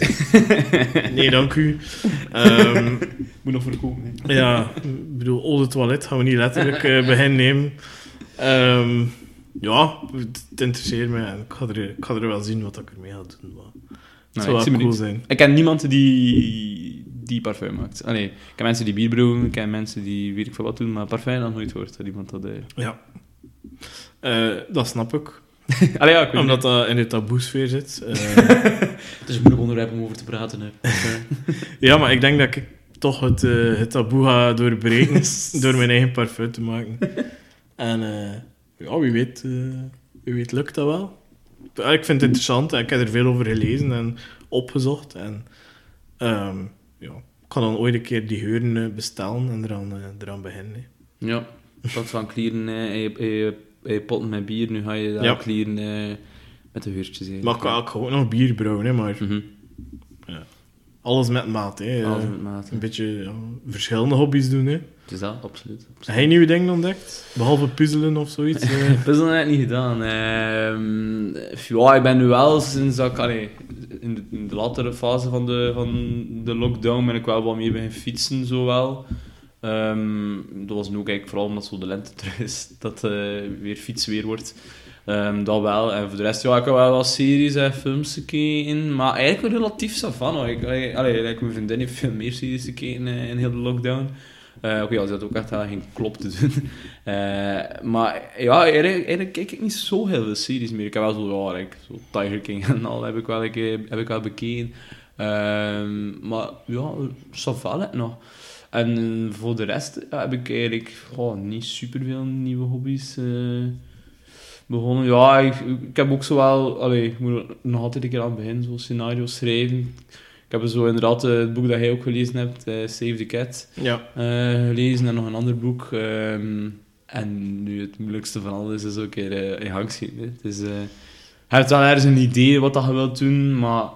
Nee, dank u. Ehm, Moet nog voorkomen. hè. ja, ik bedoel, oude toilet gaan we niet letterlijk eh beginnen nemen. Ehm, ja, het, interesseert me ik ga, er, ik ga er wel zien wat ik ermee ga doen. Maar Nou, zou wel zie cool benieuwd. zijn. Ik ken niemand die, die parfum maakt. Allee, ik ken mensen die bier brouwen, ik ken mensen die weet ik veel wat doen, maar parfum nog nooit hoort. Dat iemand dat... eh, Ja. Eh, dat snap ik. Allee, ja, ik weet Omdat dat in de taboesfeer zit. Eh, Het is een moeilijk onderwerp om over te praten. Hè. Ja, maar ik denk dat ik toch het, eh, het taboe ga doorbreken door mijn eigen parfum te maken. En eh, ja, wie weet, wie weet lukt dat wel. Ja, ik vind het interessant en ik heb er veel over gelezen en opgezocht. En ehm, ja, ik kan dan ooit een keer die geuren eh, bestellen en eraan, eh, eraan beginnen. ja, in plaats van klieren eh, in in in je potten met bier, nu ga je daar Ja. klieren eh, met de heurtjes. eigenlijk. Maar ik ga ook nog bier brouwen, hè, maar Mhm. alles met maat. Hè. Alles Eh, met mate. een beetje ja, verschillende hobby's doen. Hè. Is dat, absoluut. Heb jij nieuwe dingen ontdekt? Behalve puzzelen of zoiets? eh? Dat is nog net niet gedaan. Ehm, ja, ik ben nu wel sinds dat ik, allee, in, de, in de latere fase van de, van de lockdown ben ik wel wat meer beginnen fietsen, zo wel. Ehm, dat was nu ook eigenlijk vooral omdat zo de lente terug is, dat eh weer fietsweer wordt. Ehm, dat wel. En voor de rest, ja, ik heb wel wat series en films gekeken. Maar eigenlijk wel relatief hoor. Ik, allee, allee, mijn vriendin heeft veel meer series gekeken eh, in heel de lockdown. Eh Oké, ja, ze had ook echt wel geen klop te doen. Eh, maar ja, eigenlijk, kijk ik niet zo heel veel series meer. Ik heb wel zo, Tiger King en al heb ik wel, heb ik wel bekeken. Ehm, maar ja, savant nog. En voor de rest heb ik eigenlijk oh, niet superveel nieuwe hobby's eh, begonnen. Ja, ik, heb ook zo wel... Allee, ik moet nog altijd een keer aan het begin, zo scenario's schrijven. Ik heb zo inderdaad eh, het boek dat jij ook gelezen hebt, eh, Save the Cat, Ja. eh, gelezen. En nog een ander boek. ehm, en nu het moeilijkste van alles is ook weer in gang schieten. Het is... je hebt wel ergens een idee wat dat je wilt doen, maar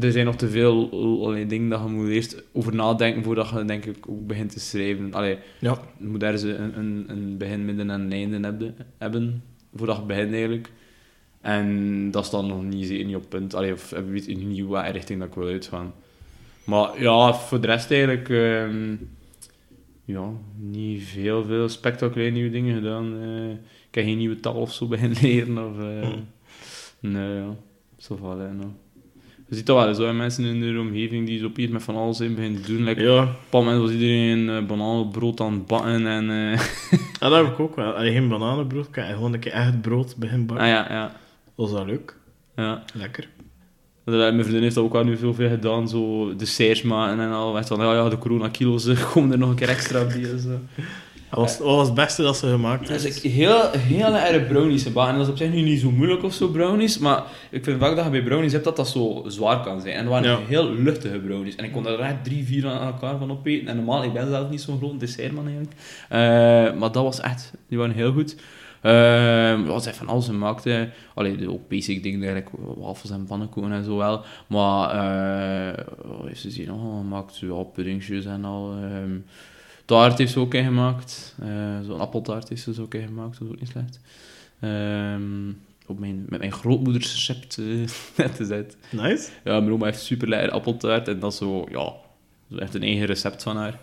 er zijn nog te veel allee, dingen dat je moet eerst over nadenken voordat je denk ik ook begint te schrijven. Allee, Ja. je moet ergens een, een, een begin, midden en een einde hebben, hebben voordat je begint eigenlijk. En dat is dan nog niet, zeker niet op punt. Allee, of ik weet niet hoe welke richting dat ik wil uitgaan. Maar ja, voor de rest eigenlijk... ehm, ja, niet veel, veel spectaculaire nieuwe dingen gedaan. eh. ik heb geen nieuwe taal of zo beginnen leren. Of, eh, Nee, ja. Zo van, hè, nou. Je ziet dat wel, zo mensen in de omgeving die zo opeens met van alles in beginnen te doen. Like, Ja. Op een moment was iedereen uh, bananenbrood aan het bakken en... eh, ja, dat heb ik ook wel. Allee, geen bananenbrood, heb gewoon een keer echt brood begin bakken. ah ja, ja. Dat was wel leuk. ja. Lekker. Dat- Mijn vriendin heeft dat ook wel nu veel, veel gedaan, zo desserts maken en al. Echt van, ja, ja, de corona-kilo's komen er nog een keer extra bij. Zo. Dat was, wat was het beste dat ze gemaakt Dus heeft? ik heel, heel erg brownies gebakken. En dat is op zich nu niet zo moeilijk of zo, brownies. Maar ik vind vaak dat je bij brownies hebt dat dat zo zwaar kan zijn. En dat waren Ja. heel luchtige brownies. En ik kon er echt drie, vier aan elkaar van opeten. En normaal, ik ben zelf niet zo'n groot dessertman eigenlijk. Eh, maar dat was echt, die waren heel goed. Uh, wat zij van alles in maakte. Allee, ook basic dingen, eigenlijk wafels en pannenkoeken en zo wel. Maar, eh wat heeft ze hier nog allemaal gemaakt? Ja, puddingjes en al. ehm taart heeft ze ook in gemaakt. Eh, Zo'n appeltaart heeft ze ook in gemaakt, dat is ook niet slecht. Ehm, op mijn, met mijn grootmoeders recept eh, net te zetten. Nice. Ja, mijn oma heeft super lekker appeltaart en dat is zo, ja, zo echt een eigen recept van haar.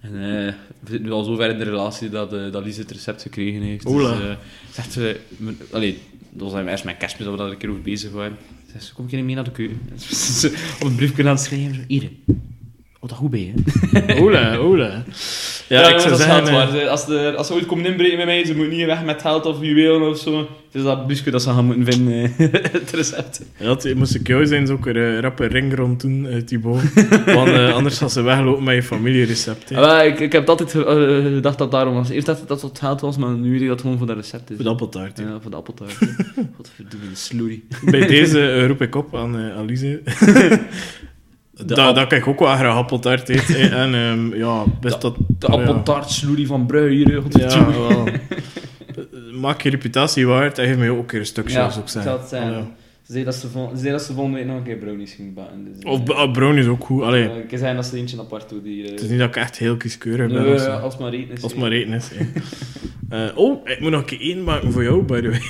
En eh, we zitten nu al zo ver in de relatie dat, eh dat Lies het recept gekregen heeft. Oela. Dus, eh, zegt ze, mijn- allee, dat was eerst met kerstmis dat we daar een keer over bezig waren. Zegt ze, kom ik mee naar de keuken? Ze op een briefje aan het schrijven, hier, oh, dat goed bij je. Oela. Ja, Ja, ik zou dat is zeggen... geld eh. Als, de, als ze ooit komen inbreken bij mij, ze moeten niet weg met geld of juwelen of zo. Het is dat busje dat ze gaan moeten vinden, eh, het recept. Ja, het- moest ik jou zijn, ik er een rappe ring rond doen, eh, Thibaut. Want eh, anders gaan ze weglopen met je familierecept. hè. Ah, ik, ik heb altijd eh, gedacht dat het daarom was. Eerst dacht ik dat het geld was, maar nu weet ik dat het gewoon voor dat recept is. Voor de appeltaart. Ja, voor de appeltaart. Wat verdomme, een sloerie. Bij deze eh, roep ik op aan eh dat, dat ik ook wel graag appeltaart hè. En ehm, ja, best dat... De ja. appeltaart sloerie van Brui hier, Ja, wel. Eh, Maak je reputatie waard en geef mij ook een keer een stukje, Ja, zou ik zeggen. zijn. Ja. Ze zei dat ze, zei dat ze volgende week nog een keer brownies ging bakken. Dus, eh, Of uh, brown is ook goed. Allee, eh, ik kan zeggen dat ze eentje apart doet. Die, eh, het is niet dat ik echt heel kieskeurig ben. nee, of zo. als maar eten is. Als maar eten is. hè. Eh, oh, ik moet nog een keer één maken voor jou, by the way.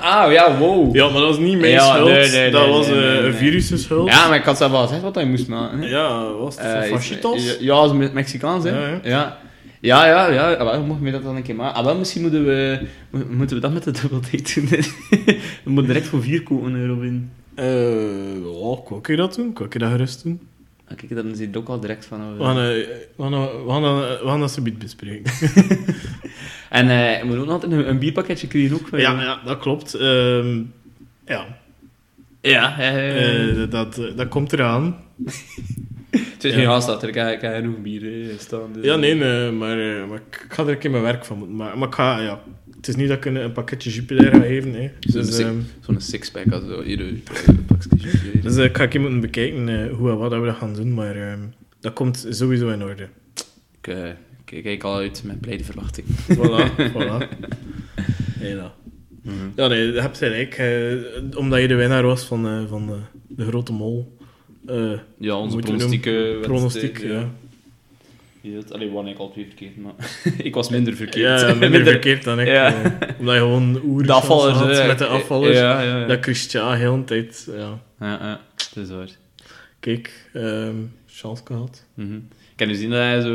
Ah, ja, wow. Ja, maar dat was niet mijn Ja, schuld. nee, nee, dat nee, was eh, een virus' schuld. Ja, maar ik had zelf wel gezegd wat hij moest maken. hè. Ja, was het Eh, is- fajitas? Ja, Me- Mexicaans, hè? Ja, ja. Ja, ja, ja. wel, mocht dat dan een keer maken. Ah, wel, misschien moeten we, mo- moeten we dat met de double date doen. we moeten direct voor vier koken, hè, Robin. Eh, ja, kan ik dat doen? Kan ik dat gerust doen? Ah, Kijk, dan zit het ook al direct van... oh, We gaan, we gaan dat subiet bespreken. En eh, we ook altijd een, een bierpakketje krijgen ook. ja, ja, dat klopt. Ehm, ja, Ja, eh, dat, dat komt eraan. het is ja. geen haast. Ik heb, ik heb genoeg bier eh, staan. Dus, Ja, nee, nee maar, maar ik ga er een keer mijn werk van moeten maken. Maar ik ga, ja, het is niet dat ik een, een pakketje Jupiler ga geven. Hè. Zo'n Dus, six- ehm, Zo'n sixpack als zo. Hier, eh, pakje bier. dus eh, ik ga een keer moeten bekijken eh, hoe en wat we dat gaan doen. Maar ehm, dat komt sowieso in orde. Ik, kijk al uit met blijde verwachting. Voilà, voilà. Ja. Ja, nee, je hebt gelijk. omdat je de winnaar was van, van de, de grote mol. Ja, onze pronostieke pronostiek, ja. Had, allee, wanneer ik al twee verkeerd, maar ik was minder verkeerd. Ja, ja, minder verkeerd dan ik. Ja. eh, omdat je gewoon oer had hè. met de afvallers. Ja, ja, ja. Dat Christian heel de tijd... Ja. Ja, ja, dat is waar. Kijk, ehm chance gehad. Mhm. Ik heb gezien dat hij zo,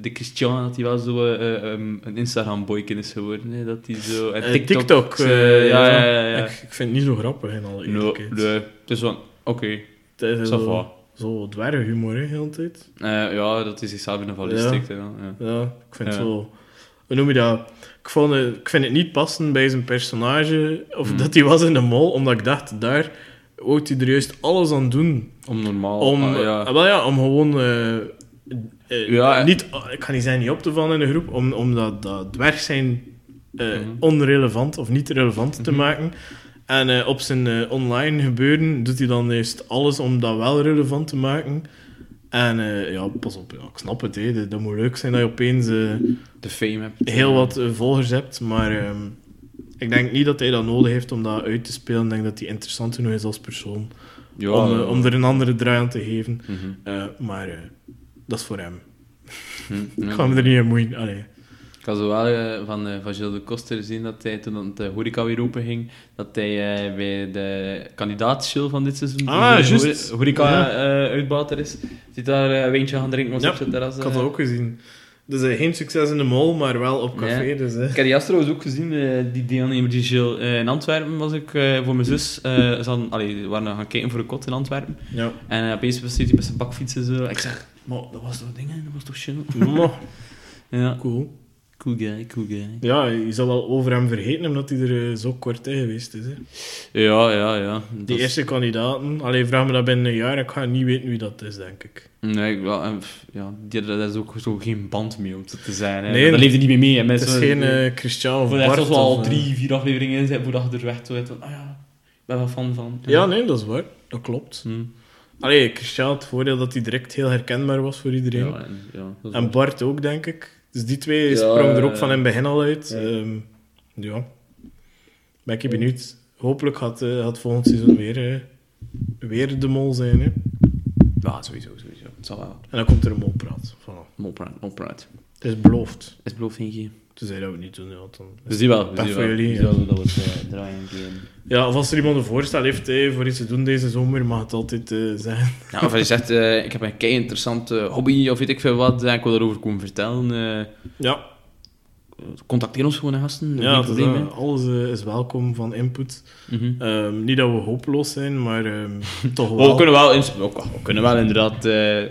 de Christian, dat hij wel zo eh, ehm, een Instagram-boykin is geworden. Hè? Dat hij zo... En Eh, TikTok, TikTok, eh, eh, ja, ja. ja, ja. ja. Ik, ik vind het niet zo grappig in alle Nee, eerlijkheid. nee, het is van, oké, Het is ça va. Zo, dwerghumor, hè, de hele tijd. Eh, ja, dat is zichzelf in een valies Ja. ja. Ja, ik vind Ja. zo... Hoe noem je dat? Ik, vond ik vind het niet passen bij zijn personage, of Hmm. dat hij was in de mol, omdat ik dacht, daar wou hij er juist alles aan doen. Om normaal... Om, ah, ja. ah, wel ja, om gewoon... eh, eh, Ja, niet, ik kan niet zeggen niet op te vallen in de groep, om, om dat, dat dwerg zijn Mhm. onrelevant of niet relevant te Mhm. maken. En eh, op zijn eh, online gebeuren doet hij dan juist alles om dat wel relevant te maken. En eh, ja, pas op, ja, ik snap het, hè. Dat, dat moet leuk zijn dat je opeens De fame hebt. heel wat volgers hebt, maar ehm, ik denk niet dat hij dat nodig heeft om dat uit te spelen. Ik denk dat hij interessant genoeg is als persoon Ja, om, om er een andere draai aan te geven. Mhm. Maar dat is voor hem. Ja. Ik ga me er niet in moeien. Allee. Ik had zo wel eh, van, eh, van Gilles de Koster zien dat hij, toen de horeca weer open ging, dat hij eh, bij de kandidaatsshow van dit seizoen, Ah, die juist. horeca-uitbater is, zit daar eh, een wijntje gaan drinken was Ja, op zijn terras. Ik had eh. dat ook gezien. Dus eh, geen succes in de mol, maar wel op café. Ja. Dus, eh. Ik heb die trouwens ook gezien, eh, die deelnemer die Gilles. eh, in Antwerpen was ik eh, voor mijn zus. eh, ze hadden, allee, we waren gaan kijken voor een kot in Antwerpen. Ja. En uh, opeens was hij met zijn bakfiets en zo. Ik zeg, maar dat was toch dingen? Dat was toch Gilles? Mwah, Ja, cool. Cool guy, cool guy. Ja, je zal wel over hem vergeten omdat hij er eh, zo kort in geweest is. Hè. Ja, ja, ja. Dat Die is- eerste kandidaten, alleen vraag me dat binnen een jaar, ik ga niet weten wie dat is, denk ik. Nee, ik- wel, ja, die, daar is ook zo geen band mee om het te zijn. Hè. Nee, dat leefde niet meer mee. Hè. Het Mensen, is geen eh Christian of Bart. al eh, drie, vier afleveringen in zijn voordat je er weg toe van, ah ja, ik ben wel fan van. Ja, nee, dat is waar. Dat klopt. Hm. Allee, Christian had het voordeel dat hij direct heel herkenbaar was voor iedereen. Ja, en, ja, En. Bart ook, denk ik. Dus die twee Ja, sprongen er ook van in het begin al uit. Ja. Ja. ja. Ben ik benieuwd. Hopelijk gaat, eh, gaat volgend seizoen weer, eh, weer de mol zijn. Hè. Ja, sowieso, sowieso. Het zal wel. En dan komt er een molpraat. Voilà. Molpraat, molpraat. Het is beloofd. Is belooft geen geen. Tenzij dat we het niet doen, ja, want dan... Dus die wel. Dus Pech die voor wel. jullie, Die ja. zullen dat we het eh, draaien. Ja, of als er iemand een voorstel heeft hè, voor iets te doen deze zomer, mag het altijd eh, zijn. Ja, of als je zegt, eh, ik heb een kei interessante hobby of weet ik veel wat, en ik wil daarover komen vertellen. eh, Ja, contacteer ons gewoon, gasten. ja is, probleem, alles eh, is welkom van input. Mhm. Ehm, niet dat we hopeloos zijn, maar ehm, toch wel. we, kunnen wel we we kunnen wel inderdaad eh, eh,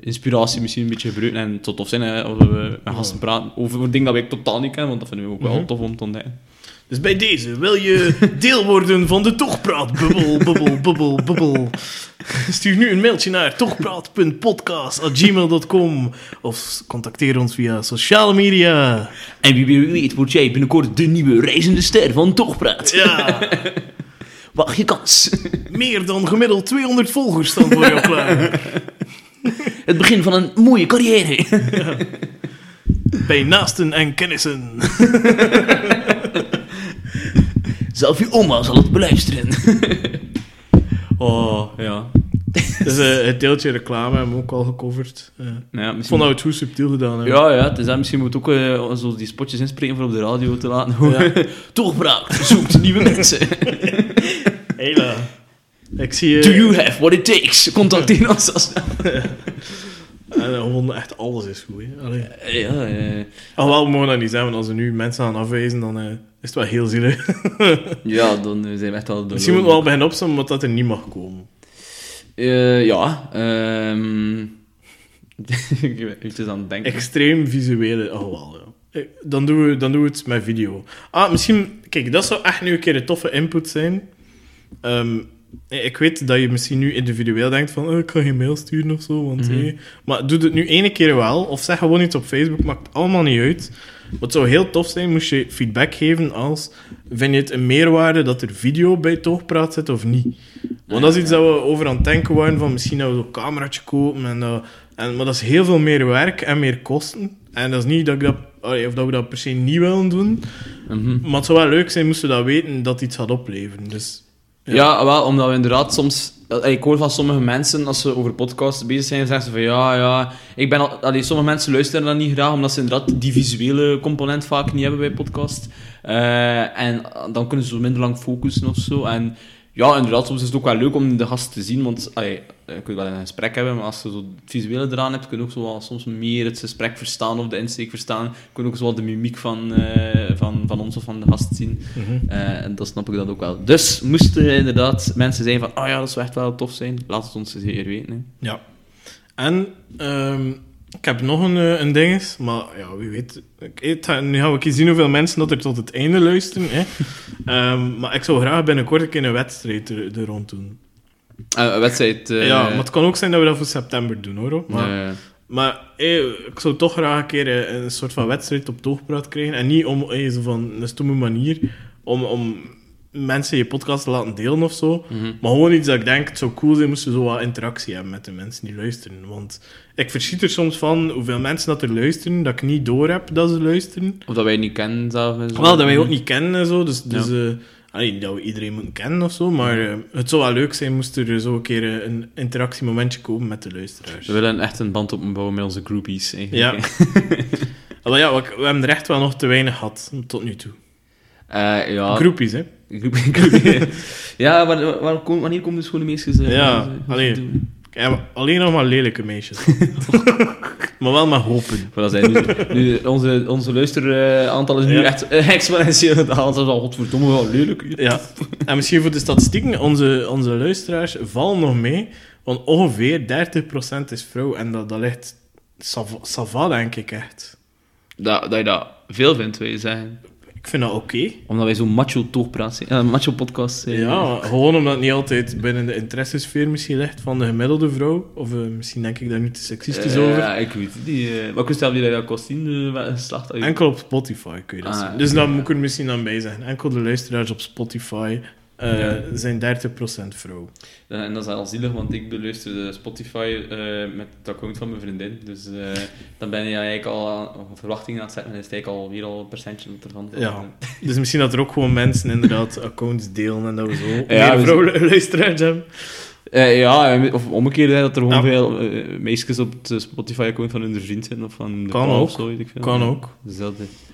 inspiratie misschien een beetje gebruiken. En zou tof zijn hè, als we met gasten praten over dingen dat wij totaal niet kennen, want dat vinden we ook wel Mhm. tof om te ontdekken. Dus bij deze, wil je deel worden van de Tochpraat? Bubbel, bubbel, bubbel, bubbel. Stuur nu een mailtje naar tochpraat.podcast.gmail.com of contacteer ons via sociale media. En wie weet word jij binnenkort de nieuwe reizende ster van Tochpraat. Ja, Wacht je kans. meer dan gemiddeld 200 volgers staan voor jou klaar. Het begin van een mooie carrière. Bij naasten en kennissen. Zelf je oma zal het beluisteren. oh, ja. Dus eh, het deeltje reclame hebben we ook al gecoverd. Eh, Nou ja ik misschien... vond dat we het goed subtiel gedaan hebben. Ja, ja, het is dat. misschien moet ook zo die spotjes inspreken voor op de radio te laten horen. Ja. Zoekt nieuwe mensen. Hela. Ik zie. Do you have what it takes? Contacteer ons als... En gewoon echt alles is goed. Hè. Allee. Ja, Alhoewel, we mogen dat niet zeggen, want als we nu mensen gaan afwijzen, dan eh, is het wel heel zielig. ja, dan eh, zijn we echt al... de Misschien moeten we al beginnen opzommen wat dat er niet mag komen. Eh, ja, ehm... ik ben eventjes aan het denken. Extreem visuele... Oh, wel, ja. Eh, Dan doen, we, dan doen we het met video. Ah, misschien... Kijk, dat zou echt nu een keer een toffe input zijn. Ehm, eh, ik weet dat je misschien nu individueel denkt van... Oh, ik kan geen mail sturen of zo, want... Eh, maar doe het nu ene keer wel. Of zeg gewoon iets op Facebook. Maakt allemaal niet uit. Wat zou heel tof zijn, moest je feedback geven als... Vind je het een meerwaarde dat er video bij Toogpraat zit of niet? Want dat is iets dat we over aan het denken waren, van misschien dat we zo'n cameraatje kopen. En, dat- en, maar dat is heel veel meer werk en meer kosten. En dat is niet dat, ik dat, allee, of dat we dat per se niet willen doen. Mhm. Maar het zou wel leuk zijn moesten we dat weten dat iets gaat opleveren. Dus, Ja. wel, omdat we inderdaad soms... eh, Ik hoor van sommige mensen, als ze over podcasts bezig zijn, zeggen ze van ja, ja... Ik ben al, allee, sommige mensen luisteren dan niet graag, omdat ze inderdaad die visuele component vaak niet hebben bij podcast. Eh, en dan kunnen ze minder lang focussen of zo. En ja, inderdaad, soms is het ook wel leuk om de gast te zien, want je kunt wel een gesprek hebben, maar als je zo het visuele eraan hebt, kun je ook zo soms meer het gesprek verstaan of de insteek verstaan. Je kunt ook zo wel de mimiek van, eh, van, van ons of van de gast zien. Mhm. Eh, en dat snap ik dan ook wel. Dus moesten er inderdaad mensen zijn van, oh ja, dat zou echt wel tof zijn, laat het ons zeker weten. hè. Ja. En ehm, ik heb nog een, eh, een dinges, maar ja, wie weet. Ik, ga- nu gaan we eens zien hoeveel mensen dat er tot het einde luisteren. Hè. Ehm, maar ik zou graag binnenkort een keer een wedstrijd er, er rond doen. Eh, een wedstrijd... eh, ja, maar het kan ook zijn dat we dat voor september doen hoor. Maar, eh, maar ik zou toch graag een keer eh, een soort van wedstrijd op toogpraat krijgen. En niet om eh, zo van een stomme manier om, om mensen je podcast te laten delen of zo. mhm. Maar gewoon iets dat ik denk, het zou cool zijn moesten we zo wat interactie hebben met de mensen die luisteren. Want ik verschiet er soms van hoeveel mensen dat er luisteren, dat ik niet door heb dat ze luisteren. Of dat wij niet kennen zelf. en zo. Wel, dat wij ook niet kennen en zo. Dus, dus Ja. eh, allee, niet dat we iedereen moeten kennen of zo. Maar eh, het zou wel leuk zijn moest er zo een keer eh, een interactiemomentje komen met de luisteraars. We willen echt een band opbouwen met onze groupies. Eigenlijk. Ja. Allee, ja, we, we hebben er echt wel nog te weinig gehad tot nu toe. Eh, ja. Groepies, hè? Ja, maar, waar, kom- wanneer komen de schone meisjes? eh, Ja, allee. doen? Ik heb alleen nog maar lelijke meisjes. maar wel met hopen. Maar dat zijn nu, nu, onze, onze luisteraantal is nu Ja. echt eh, exponentieel gedaald. Dat is al godverdomme wel lelijk. Ja. En misschien voor de statistieken, onze, onze luisteraars vallen nog mee. Want ongeveer 30% is vrouw. En dat, dat ligt sava, sava, denk ik echt. Dat, dat je dat veel vindt, wil je zeggen. Ik vind dat oké. Omdat wij zo'n macho toogpraat zijn. eh, macho podcast zijn. Ja, gewoon omdat het niet altijd binnen de interessesfeer misschien ligt van de gemiddelde vrouw. Of eh, misschien denk ik daar nu te seksistisch Eh, over. Ja, ik weet het niet. maar ik wist wel die dat kost zien, geslacht. Enkel op Spotify kun je dat Ah, zien. ja. Dus dan moet ik er misschien aan bij zeggen. Enkel de luisteraars op Spotify eh, Ja. zijn 30% vrouw. Ja, en dat is al zielig, want ik beluisterde Spotify eh, met het account van mijn vriendin. Dus eh, dan ben je eigenlijk al aan verwachtingen aan het zetten en is het eigenlijk alweer al een percentje ervan. Ja. Dus misschien dat er ook gewoon mensen inderdaad accounts delen en dat we zo Ja, meer we- vrouwelijke luisteraars hebben. Ja, of omgekeerd, hè, dat er gewoon Ja. veel meisjes op het Spotify-account van hun vriend zijn of van de Kan ook. zo, weet ik veel. Kan ook.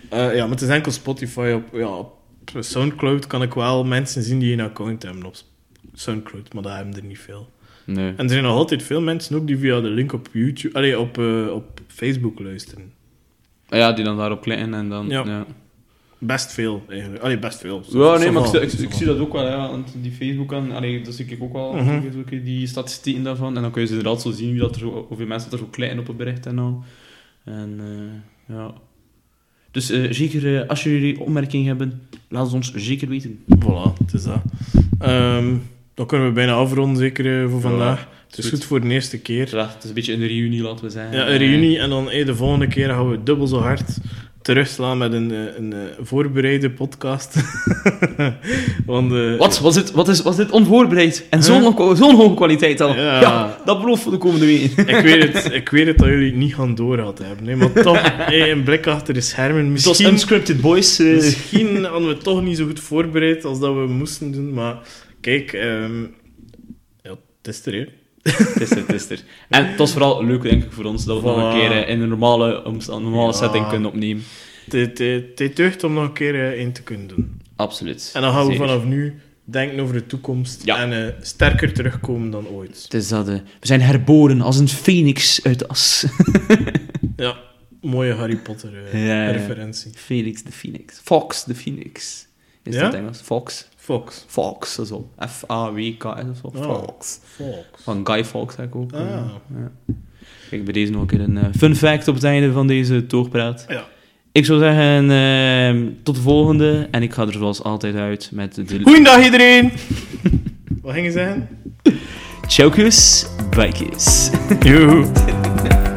Eh, ja, maar het is enkel Spotify. Op, ja, op Soundcloud kan ik wel mensen zien die een account hebben op Soundcloud, maar dat hebben er niet veel. Nee. En er zijn nog altijd veel mensen ook die via de link op YouTube, allee, op, eh, op Facebook luisteren. Ah ja, die dan daarop klikken en dan... Ja. Ja, Best veel, eigenlijk. Allee, best veel. Ja, nee, Zo maar ik, ik, ik zie dat ook wel, ja, want die Facebook aan, allee, dat zie ik ook wel, zo ook die statistieken daarvan, en dan kun je inderdaad zo zien wie dat er zo, hoeveel mensen dat er zo klikken op een bericht en al. En, eh, ja. Dus eh, zeker, eh, als jullie opmerkingen hebben, laat het ons zeker weten. Voilà, het is dat. Ehm, dan kunnen we bijna afronden, zeker eh, voor vandaag. Het is goed. goed voor de eerste keer. Ja, het is een beetje een reunie, laten we zeggen. Ja, een reunie en dan eh, de volgende keer gaan we dubbel zo hard terugslaan met een, eh, een, eh, voorbereide podcast. Want, eh, Wat? Was dit, wat is, was dit onvoorbereid? En zo'n Huh? hoge kwaliteit al? Ja. Ja. dat belooft voor de komende weken. Ik weet, het, ik weet het dat jullie het niet gaan doorhad hebben. Nee, maar toch, eh, een blik achter de schermen. Misschien, unscripted boys. misschien hadden we het toch niet zo goed voorbereid als dat we moesten doen. Maar kijk, ja, het is er, hè. Het is er, het is er. En het was vooral leuk, denk ik, voor ons, dat we nog een keer eh, in een normale, een normale Ja. setting kunnen opnemen. Het- deugt om nog een keer eh, in te kunnen doen. Absoluut. En dan gaan we Zeker. vanaf nu denken over de toekomst Ja. en eh, sterker terugkomen dan ooit. Het is dat, we zijn herboren als een phoenix uit de as. Ja, mooie Harry Potter Ja, referentie. Felix de Phoenix. Fox de Phoenix. Is dat Engels? Fox. Fox. Fox, dat is. F-A-W-K-S of zo. Oh. Fox. Fox. Van Guy Fawkes heb ik ook. Ah. eh, ja. Kijk, bij deze nog een keer een eh, fun fact op het einde van deze toogpraat. Ja. Ik zou zeggen, ehm, tot de volgende. En ik ga er zoals altijd uit met de... Goeiedag iedereen! Wat ging je zeggen? Chokers, bijkjes. Joe.